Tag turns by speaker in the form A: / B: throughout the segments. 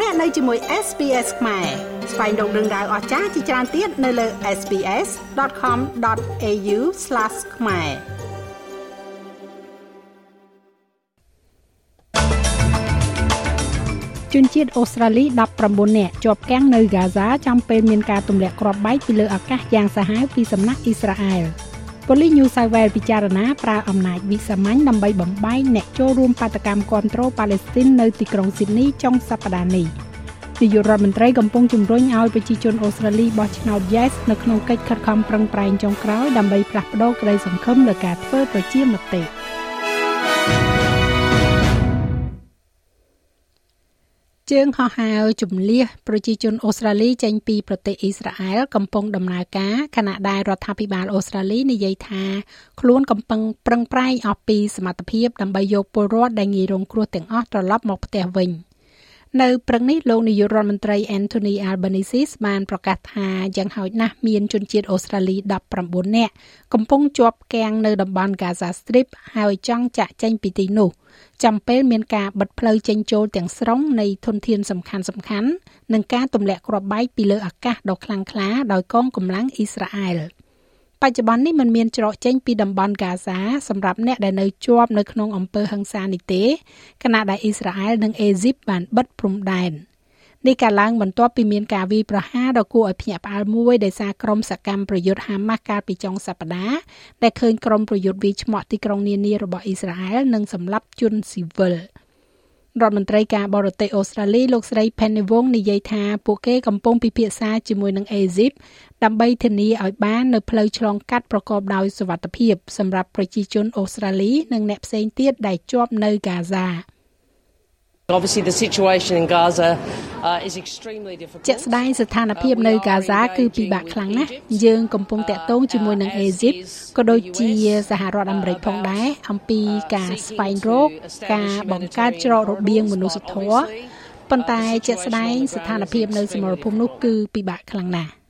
A: លោកអ្នកនៅជាមួយ SPS ខ្មែរស្វែងរកដឹងដៅអស្ចារ្យជាច្រើនទៀតនៅលើ SPS.com.au/ ខ្មែរជនជាតិអូស្ត្រាលី19នាក់ជាប់គាំងនៅហ្គាហ្សាចំពេលមានការទម្លាក់គ្រាប់បែកពីលើអាកាសយ៉ាងសាហាវពីសំណាក់អ៊ីស្រាអែល ប៉ូលីស New South Wales ពិចារណាប្រើអំណាចវិសាមញ្ញដើម្បីបំបែកអ្នកចូលរួមបាតកម្មគាំទ្រប៉ាឡេស្ទីននៅទីក្រុងស៊ីដនីចុងសប្តាហ៍នេះនាយករដ្ឋមន្ត្រីកំពុងជំរុញឲ្យប្រជាជនអូស្ត្រាលីបោះឆ្នោត Yes នៅក្នុងកិច្ចខិតខំប្រឹងប្រែងចុងក្រោយដើម្បីផ្លាស់ប្តូរក្តីសង្ឃឹមលើការធ្វើប្រជាមតិ។ ងហោះហើរជំលះប្រជាជនអូស្ត្រាលីចេញពីប្រទេសអ៊ីស្រាអែលកំពុងដំណើរការខណៈដែលរដ្ឋាភិបាលអូស្ត្រាលីនិយាយថាខ្លួនកំពុងប្រឹងប្រែងអស់ពីសមត្ថភាពដើម្បីយកពលរដ្ឋដែលងាយរងគ្រោះទាំងអស់ត្រឡប់មកផ្ទះវិញ។នៅព្រឹកនេះលោកនាយករដ្ឋមន្ត្រី Anthony Albanese បានប្រកាសថាយ៉ាងហោចណាស់មានជនជាតិអូស្ត្រាលី19នាក់កំពុងជាប់គាំងនៅតំបន់ Gaza Strip ហើយចង់ចាក់ចេញពីទីនោះ ចាំពេលមានការបិទផ្លូវចេញចូលទាំងស្រុងនៃធនធានសំខាន់សំខាន់និងការទម្លាក់គ្រាប់បែកពីលើអាកាសដ៏ខ្លាំងក្លាដោយកងកម្លាំងអ៊ីស្រាអែល។បច្ចុប្បន្ននេះมันមានច្រកចេញពីតំបន់ហ្គាហ្សាសម្រាប់អ្នកដែលនៅជាប់នៅក្នុងអំពើហិង្សានេះទេខណៈដែលអ៊ីស្រាអែលនិងអេស៊ីបបានបិទព្រំដែន នេះកាលឡើងបន្ទាប់ពីមានការវាយប្រហារដ៏គួរឲ្យភ្ញាក់ផ្អើលមួយដោយសារក្រុមសកម្មប្រយុទ្ធហាម៉ាស់កាលពីចុងសប្តាហ៍ដែលឃើញក្រុមប្រយុទ្ធវាយឆ្មក់ទីក្រុងនានារបស់អ៊ីស្រាអែលនិងសម្លាប់ជនស៊ីវិល។រដ្ឋមន្ត្រីការបរទេសអូស្ត្រាលីលោកស្រី Penny Wong និយាយថាពួកគេកំពុងពិភាក្សាជាមួយនឹងអេស៊ីបដើម្បីធានាឲ្យបាននៅផ្លូវឆ្លងកាត់ប្រកបដោយសុវត្ថិភាពសម្រាប់ប្រជាជនអូស្ត្រាលី និងអ្នកផ្សេងទៀតដែលជាប់នៅហ្គាហ្សា
B: Obviously the situation in Gaza uh, is extremely difficult.
A: ជាក់ស្ដែងស្ថានភាពនៅហ្គាហ្សាគឺពិបាកខ្លាំងណាស់យើងកំពុងតាក់ទងជាមួយនឹងអេស៊ីបក៏ដូចជាសហរដ្ឋអាមេរិកផងដែរអំពីការស្វែងរកការបង្កើតច្រករបៀងមនុស្សធម៌ប៉ុន្តែជាក់ស្ដែងស្ថានភាពនៅសមរភូមិនោះគឺពិបាកខ្លាំងណាស់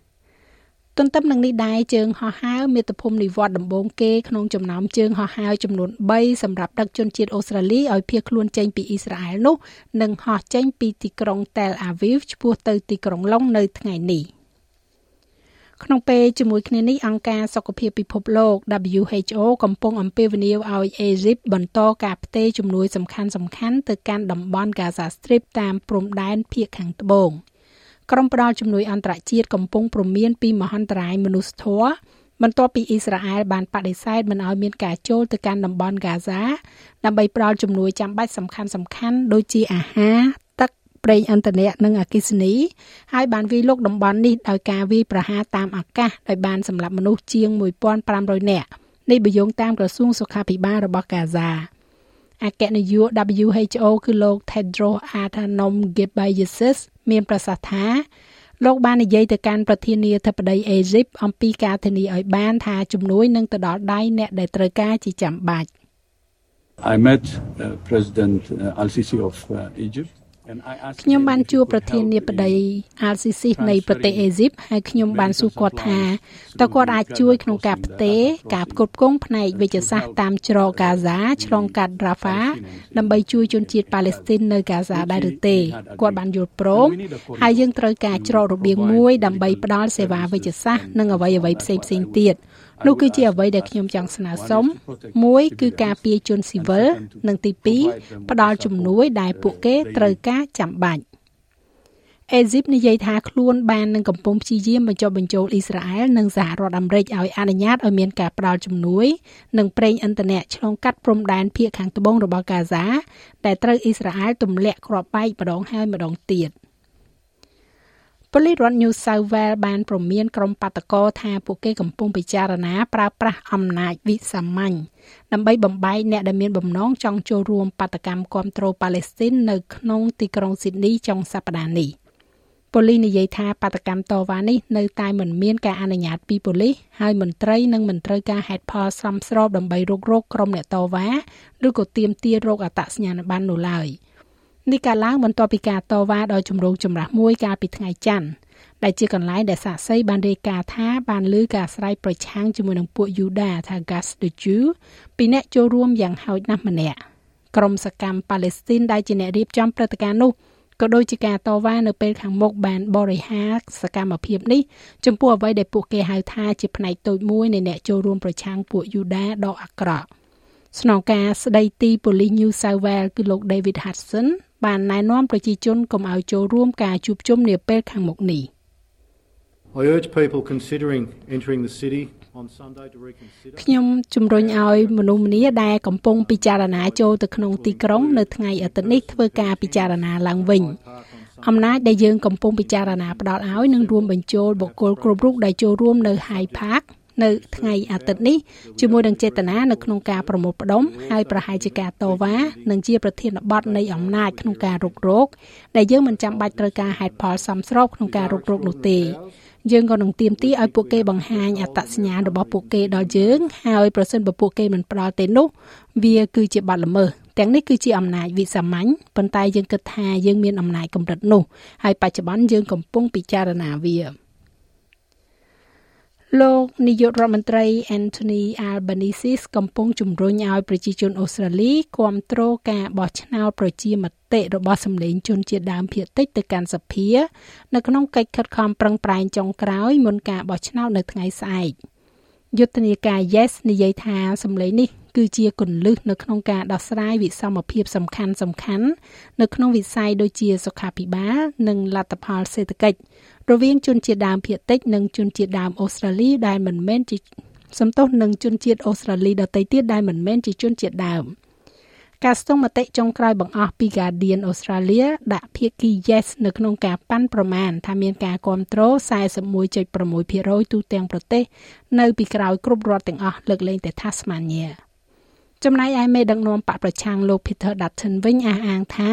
A: ទន្ទឹមនឹងនេះដែរជើងហោះហើរមាតុភូមិនិវត្តដំបូងគេក្នុងចំណោមជើងហោះហើរចំនួន3សម្រាប់ដឹកជនជាតិអូស្ត្រាលីឲ្យភៀសខ្លួនចេញពីអ៊ីស្រាអែលនោះនឹងហោះចេញពីទីក្រុង Tel Aviv ឆ្ពោះទៅទីក្រុងឡុងនៅថ្ងៃនេះក្នុងពេលជាមួយគ្នានេះអង្គការសុខភាពពិភពលោក WHO កំពុងអំពាវនាវឲ្យអេស៊ីបបន្តការផ្ទេរជំនួយសំខាន់ៗទៅកាន់តំបន់ Gaza Strip តាមព្រំដែនភាគខាងត្បូង។ ក្រុមផ្ដល់ជំនួយអន្តរជាតិកំពុងព្រមានពីមហន្តរាយមនុស្សធម៌បន្ទាប់ពីអ៊ីស្រាអែលបានបដិសេធមិនឲ្យមានការចូលទៅកាន់តំបន់ហ្គាហ្សាដើម្បីផ្ដល់ជំនួយចាំបាច់សំខាន់សំខាន់ដូចជាអាហារទឹកប្រេងឥន្ធនៈនិងអគ្គិសនីហើយបានវាយលុកតំបន់នេះដោយការវាយប្រហារតាមអាកាសដោយបានសម្លាប់មនុស្សជាង1500នាក់នេះបយោងតាមក្រសួងសុខាភិបាលរបស់ហ្គាហ្សា អគ្គនាយក WHO គឺលោក Tedros Adhanom Ghebreyesus មានប្រសាសន៍ថាលោកបាននិយាយទៅកាន់ប្រធានាធិបតីអេស៊ីបអំពីការធានាឲ្យបានថាជំនួយនឹងទៅដល់ដៃអ្នកដែលត្រូវការជាចាំបាច់
C: I met uh, President uh, Al-Sisi of uh, Egypt
A: ខ្ញុំបានជួបប្រធានាបតី RCC នៃប្រទេសអេស៊ីបហើយខ្ញុំបានសួរគាត់ថាតើគាត់អាចជួយក្នុងការផ្ទេរការផ្គត់ផ្គង់ផ្នែកវិទ្យាសាស្ត្រតាមច្រកកាហ្សាឆ្លងកាត់ Rafah ដើម្បីជួយជនជាតិប៉ាឡេស្ទីននៅកាហ្សាដែរឬទេគាត់បានយល់ព្រមហើយយើងត្រូវការច្រករបៀងមួយដើម្បីផ្ដល់សេវាវិទ្យាសាស្ត្រនិងអ្វីអ្វីផ្សេងផ្សេងទៀត នោះគឺជាអ្វីដែលខ្ញុំចង់ស្នើសុំមួយគឺការពារជនស៊ីវិលនិងទី2ផ្ដល់ជំនួយដែលពួកគេត្រូវការចាំបាច់អេស៊ីបនិយាយថាខ្លួនបាននឹងកំពុងព្យាយាមបញ្ចុះបញ្ចូលអ៊ីស្រាអែលនិងសហរដ្ឋអាមេរិកឲ្យអនុញ្ញាតឲ្យមានការផ្ដល់ជំនួយនិងប្រេងឥន្ធនៈឆ្លងកាត់ព្រំដែនភាគខាងត្បូងរបស់កាហ្សាដែលត្រូវអ៊ីស្រាអែលទម្លាក់គ្រាប់បែកម្ដងហើយម្ដងទៀត។ ប៉ូលីសរដ្ឋ New South Wales បានព្រមានក្រុមបាតកោថាពួកគេកំពុងពិចារណាប្រើប្រាស់អំណាចវិសាមញ្ញដើម្បីបំបែកអ្នកដែលមានបំណងចង់ចូលរួមបាតកម្មគាំទ្រប៉ាឡេស្ទីននៅក្នុងទីក្រុងស៊ីដនីចុងសប្តាហ៍នេះប៉ូលីសនិយាយថាបាតកម្មតវ៉ានេះនៅតែមិនមានការអនុញ្ញាតពីប៉ូលីសហើយមន្ត្រីនឹងមិនត្រូវការហេតុផលសមស្របដើម្បីរុករកក្រុមអ្នកតវ៉ាឬក៏ទាមទាររកអត្តសញ្ញាណប័ណ្ណនោះឡើយ។ នេះកើតឡើងបន្ទាប់ពីការតវ៉ាដោយជំរងចម្រាស់មួយកាលពីថ្ងៃច័ន្ទដែលជាកន្លែងដែលសាក្សីបានរាយការណ៍ថាបានលើការស្រ័យប្រឆាំងជាមួយនឹងពួកយូដាថា Gas the Jew ពីអ្នកចូលរួមយ៉ាងហោចណាស់ម្នាក់ក្រុមសកម្មប៉ាឡេស្ទីនដែលជាអ្នករៀបចំព្រឹត្តិការណ៍នោះក៏ដូចជាការតវ៉ានៅពេលខាងមុខបានបរិហារសកម្មភាពនេះចំពោះអ្វីដែលពួកគេហៅថាជាផ្នែកតូចមួយនៃអ្នកចូលរួមប្រឆាំងពួកយូដាដ៏អាក្រក់ ស្នងការស្ដីទីប៉ូលីស New South Wales គឺលោក David Hudson បានណែនាំប្រជាជនកុំឲ្យចូលរួមការជួបជុំនាពេលខាងមុខនេះ
D: I urge people considering entering the city
A: ខ្ញុំជំរុញឲ្យមនុស្សម្នាដែលកំពុងពិចារណាចូលទៅក្នុងទីក្រុងនៅថ្ងៃអាទិត្យនេះធ្វើការពិចារណាឡើងវិញអំណាចដែលយើងកំពុងពិចារណាផ្ដល់ឲ្យនឹងរួមបញ្ចូលបុគ្គលគ្រប់រូបដែលចូលរួមនៅ Hyde Park នៅថ្ងៃអាទិត្យនេះជាមួយនឹងចេតនានៅក្នុងការប្រមូលផ្ដុំហើយប្រហែលជាការតវ៉ានិងជាប្រធានបទនៃអំណាចក្នុងការរុករោគដែលយើងមិនចាំបាច់ត្រូវការហេតុផលសមស្របក្នុងការរុករោគនោះទេយើងក៏នឹងទាមទារឲ្យពួកគេបង្ហាញអត្តសញ្ញាណរបស់ពួកគេដល់យើងហើយប្រសិនបើពួកគេមិនផ្ដល់ទេនោះវាគឺជាបទល្មើសទាំងនេះគឺជាអំណាចវិសាមញ្ញប៉ុន្តែយើងគិតថាយើងមានអំណាចកម្រិតនោះហើយបច្ចុប្បន្នយើងកំពុងពិចារណាវា លោកនាយករដ្ឋមន្ត្រី Anthony Albanese កំពុងជំរុញឲ្យប្រជាជនអូស្ត្រាលីគ្រប់គ្រងការបោះឆ្នោតប្រជាមតិរបស់សម្លេងជនជាតិដើមភាគតិចទៅកាន់សភា នៅក្នុងកិច្ចខិតខំប្រឹងប្រែងចុងក្រោយមុនការបោះឆ្នោតនៅថ្ងៃស្អែក យុទ្ធនាការ Yes និយាយថាសម្លេងនេះគឺជាគន្លឹះនៅក្នុងការដោះស្រាយវិសមភាពសំខាន់សំខាន់នៅក្នុងវិស័យដូចជាសុខាភិបាលនិងលទ្ធផលសេដ្ឋកិច្ចរវាងជនជាតិដើមភាគតិចនិងជនជាតិដើមអូស្ត្រាលីដែលមិនមែនជាសំទោសនឹងជនជាតិអូស្ត្រាលីដទៃទៀតដែលមិនមែនជាជនជាតិដើម ការស្ទង់មតិចុងក្រោយបង្អស់ពី Guardian Australia ដាក់ភាគី Yes នៅក្នុងការប៉ាន់ប្រមាណថាមានការគ្រប់គ្រង41.6%ទូទាំងប្រទេស នៅពីក្រោយគ្រប់រដ្ឋទាំងអស់លើកលែងតែ Tasmania ចំណែកឯមេដឹកនាំបកប្រឆាំងលោក Peter Dutton វិញអះអាងថា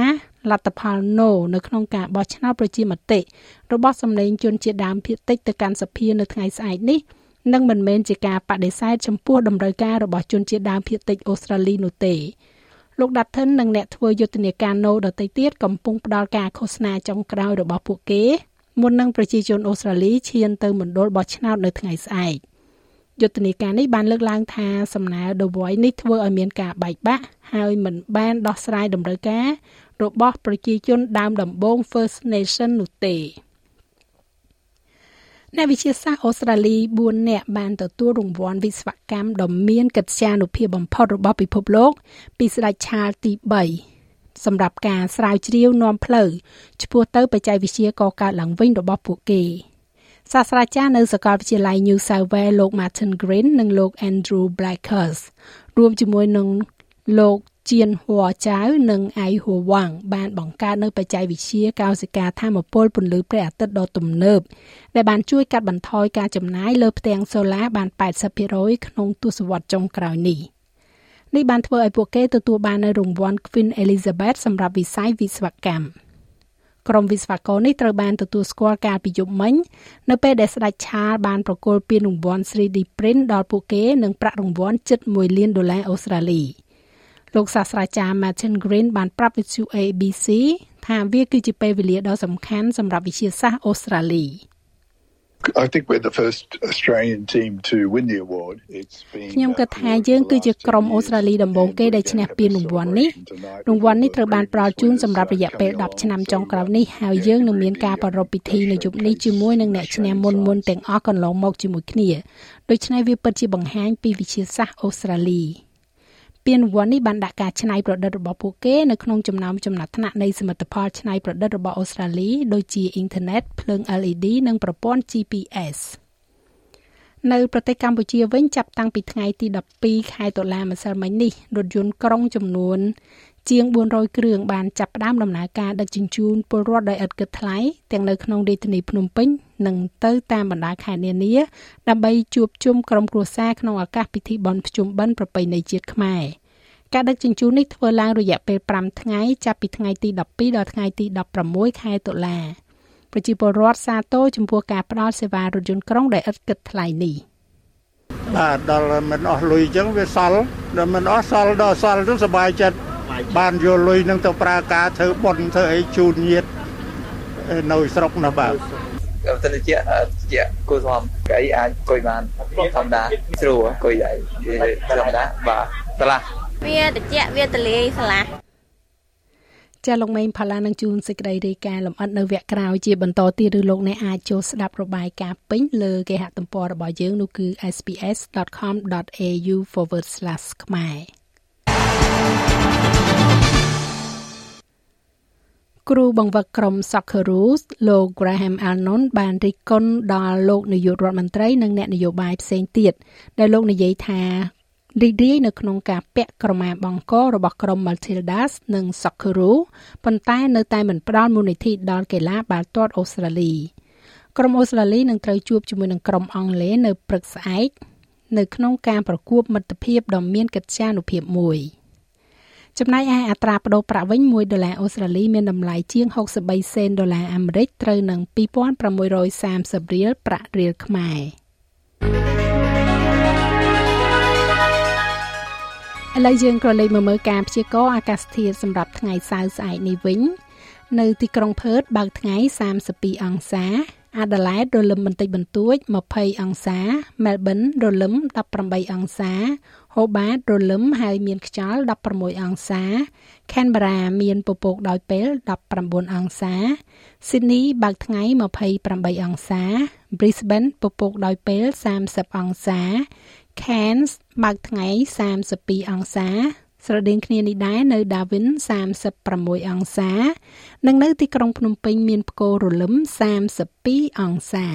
A: លទ្ធផល No នៅក្នុងការបោះឆ្នោតប្រជាមតិរបស់សម្លេងជនជាតិដើមភាគតិចទៅកាន់សភានៅថ្ងៃស្អែកនេះនឹងមិនមែនជាការបដិសេធចំពោះតម្រូវការរបស់ជនជាតិដើមភាគតិចអូស្ត្រាលីនោះទេ លោក Dutton និងអ្នកធ្វើយុទ្ធនាការ No ដទៃទៀតកំពុងផ្ដល់ការឃោសនាចុងក្រោយរបស់ពួកគេមុននឹងប្រជាជនអូស្ត្រាលីឈានទៅមណ្ឌលបោះឆ្នោតនៅថ្ងៃស្អែកយុទ្ធនាការនេះបានលើកឡើងថាសំណើ The Voice នេះធ្វើឲ្យមានការបែកបាក់ហើយមិនបានដោះស្រាយតម្រូវការរបស់ប្រជាជនដើមដំបូង First Nation នោះទេ អ្នកវិទ្យាសាស្ត្រអូស្ត្រាលី4នាក់បានទទួលរង្វាន់វិស្វកម្មដ៏មានកិត្យានុភាពបំផុតរបស់ពិភពលោក ពីស្ដេចឆាលទី3សម្រាប់ការស្រាវជ្រាវនាំផ្លូវឆ្ពោះទៅបច្ចេកវិទ្យាកកើតឡើងវិញរបស់ពួកគេសាស្ត្រាចារ្យនៅសាកលវិទ្យាល័យ New South Wales លោក Martin Green និងលោក Andrew Blackhurst រួមជាមួយនឹងលោក ជៀនហួរចៅ និងអៃហួរវ៉ាងបានបង្កើតនៅបច្ចេកវិទ្យាកោសិកាធម្មពលពន្លឺព្រះអាទិត្យដ៏ទំនើបដែលបានជួយកាត់បន្ថយការចំណាយលើផ្ទាំងសូឡាបាន80%ក្នុងទសវត្សរ៍ចុងក្រោយនេះនេះបានធ្វើឲ្យពួកគេទទួលបាននៅរង្វាន់ Queen Elizabeth សម្រាប់វិស័យវិស្វកម្មក្រុមវិស្វករនេះត្រូវបានទទួលស្គាល់កាលពីយប់មិញនៅពេលដែលស្ដេចឆាលបានប្រគល់ពានរង្វាន់ 3D Print ដល់ពួកគេនិងប្រាក់រង្វាន់ជិត1លានដុល្លារអូស្ត្រាលី។ លោកសាស្ត្រាចារ្យ Martin Green បានប្រាប់វិទ្យុ ABC ថាវាគឺជាពេលវេលាដ៏សំខាន់សម្រាប់វិទ្យាសាស្ត្រអូស្ត្រាលី
E: I think we're the first Australian team to win the award. It's been
A: ខ្ញុំគិតថាយើងគឺជាក្រុមអូស្ត្រាលីដំបូងគេដែលឈ្នះពានរង្វាន់នេះរង្វាន់នេះត្រូវបានផ្ដល់ជូនសម្រាប់រយៈពេល10ឆ្នាំចុងក្រោយនេះហើយយើងនឹងមានការប្រារព្ធពិធីនៅយប់នេះជាមួយនឹងអ្នកឈ្នះមុនមុនទាំងអស់កន្លងមកជាមួយគ្នាដូច្នេះវាពិតជាបង្ហាញពីវិទ្យាសាស្ត្រអូស្ត្រាលី។ ពានរង្វាន់នេះបានដាក់ការច្នៃប្រឌិតរបស់ពួកគេនៅក្នុងចំណោមចំណាត់ថ្នាក់នៃសមិទ្ធផលច្នៃប្រឌិតរបស់អូស្ត្រាលីដូចជាអ៊ីនធឺណិតភ្លើង LED និងប្រព័ន្ធ GPS នៅប្រទេសកម្ពុជាវិញចាប់តាំងពីថ្ងៃទី12ខែតុលាម្សិលមិញនេះរថយន្តក្រុងចំនួន ជាង400គ្រឿងបានចាប់ផ្ដើមដំណើរការដឹកជញ្ជូនពលរដ្ឋដោយឥតគិតថ្លៃទាំងនៅក្នុងរាជធានីភ្នំពេញនិងទៅតាមបណ្ដាខេត្តនានាដើម្បីជួបជុំក្រុមគ្រួសារក្នុងឱកាសពិធីបុណ្យភ្ជុំបិណ្ឌប្រពៃណីជាតិខ្មែរការដឹកជញ្ជូននេះធ្វើឡើងរយៈពេល5ថ្ងៃចាប់ពីថ្ងៃទី12ដល់ថ្ងៃទី16ខែតុលាប្រជាពលរដ្ឋសាទរចំពោះការផ្ដល់សេវារថយន្តក្រុងដែលឥតគិតថ្លៃនេះ
F: បាទដល់មិនអស់លុយអញ្ចឹងវាសល់ដល់មិនអស់សល់ដល់សល់ទៅសុបាយចិត្ត បានយកលុយនឹងទៅប្រើការធ្វើបុណ្យធ្វើអីជូនញាតិនៅស្រុកនោះបាទ
G: ទៅទៅជាជាគូធំកៃអាចអង្គុយបានធម្មតាស្រួលអង្គុយហើយធម្មតាបាទឆ្លាស់
H: វាតិចវាទលាយឆ្លាស់
A: ចាលោកមេងផល្លានឹងជួនសេចក្តីរាយការណ៍លម្អិតនៅវគ្គក្រោយជាបន្តទៀតឬលោកអ្នកអាចចូលស្ដាប់របាយការណ៍ពេញលើគេហទំព័ររបស់យើងនោះគឺ sps.com.au/ ខ្មែរ គ្រូបង្វឹកក្រុម Socceroos លោក Graham Arnold បានរិះគន់ដល់លោកនាយករដ្ឋមន្ត្រីនិងអ្នកនយោបាយផ្សេងទៀតដែលលោកនិយាយថារីករាយនៅក្នុងការពាក់ក្រមាបង់ករបស់ក្រុម Matildas និង Socceroo ប៉ុន្តែនៅតែមិនផ្ដល់មូលនិធិដល់កីឡាបាល់ទាត់អូស្ត្រាលីក្រុមអូស្ត្រាលីនឹងត្រូវជួបជាមួយនឹងក្រុមអង់គ្លេសនៅព្រឹកស្អែកនៅក្នុងការប្រកួតមិត្តភាពដ៏មានកិត្យានុភាពមួយ ចំណែកឯអត្រាប្តូរប្រាក់វិញ1ដុល្លារអូស្ត្រាលីមានតម្លៃជាង63សេនដុល្លារអាមេរិកត្រូវនឹង2630រៀលប្រាក់រៀលខ្មែរឥឡូវយើងក៏លេខមកមើលការព្យាករណ៍អាកាសធាតុសម្រាប់ថ្ងៃសៅរ៍ស្អែកនេះវិញ នៅទីក្រុងផឺតបើកថ្ងៃ32អង្សាអាដាលេដរលឹមបន្តិចបន្តួច20អង្សាមែលប៊នរលឹម18អង្សា ហូបាតរលឹមហើយមានខ្យល់16អង្សាខេនបារ៉ាមានពពកដោយពេល19អង្សាស៊ីដនីបើកថ្ងៃ28អង្សា Brisbane ពពកដោយពេល30អង្សា Cairns បើកថ្ងៃ32អង្សាស្រដៀងគ្នានេះដែរនៅ Darwin 36អង្សា និងនៅទីក្រុងភ្នំពេញមានផ្គររលឹម32អង្សា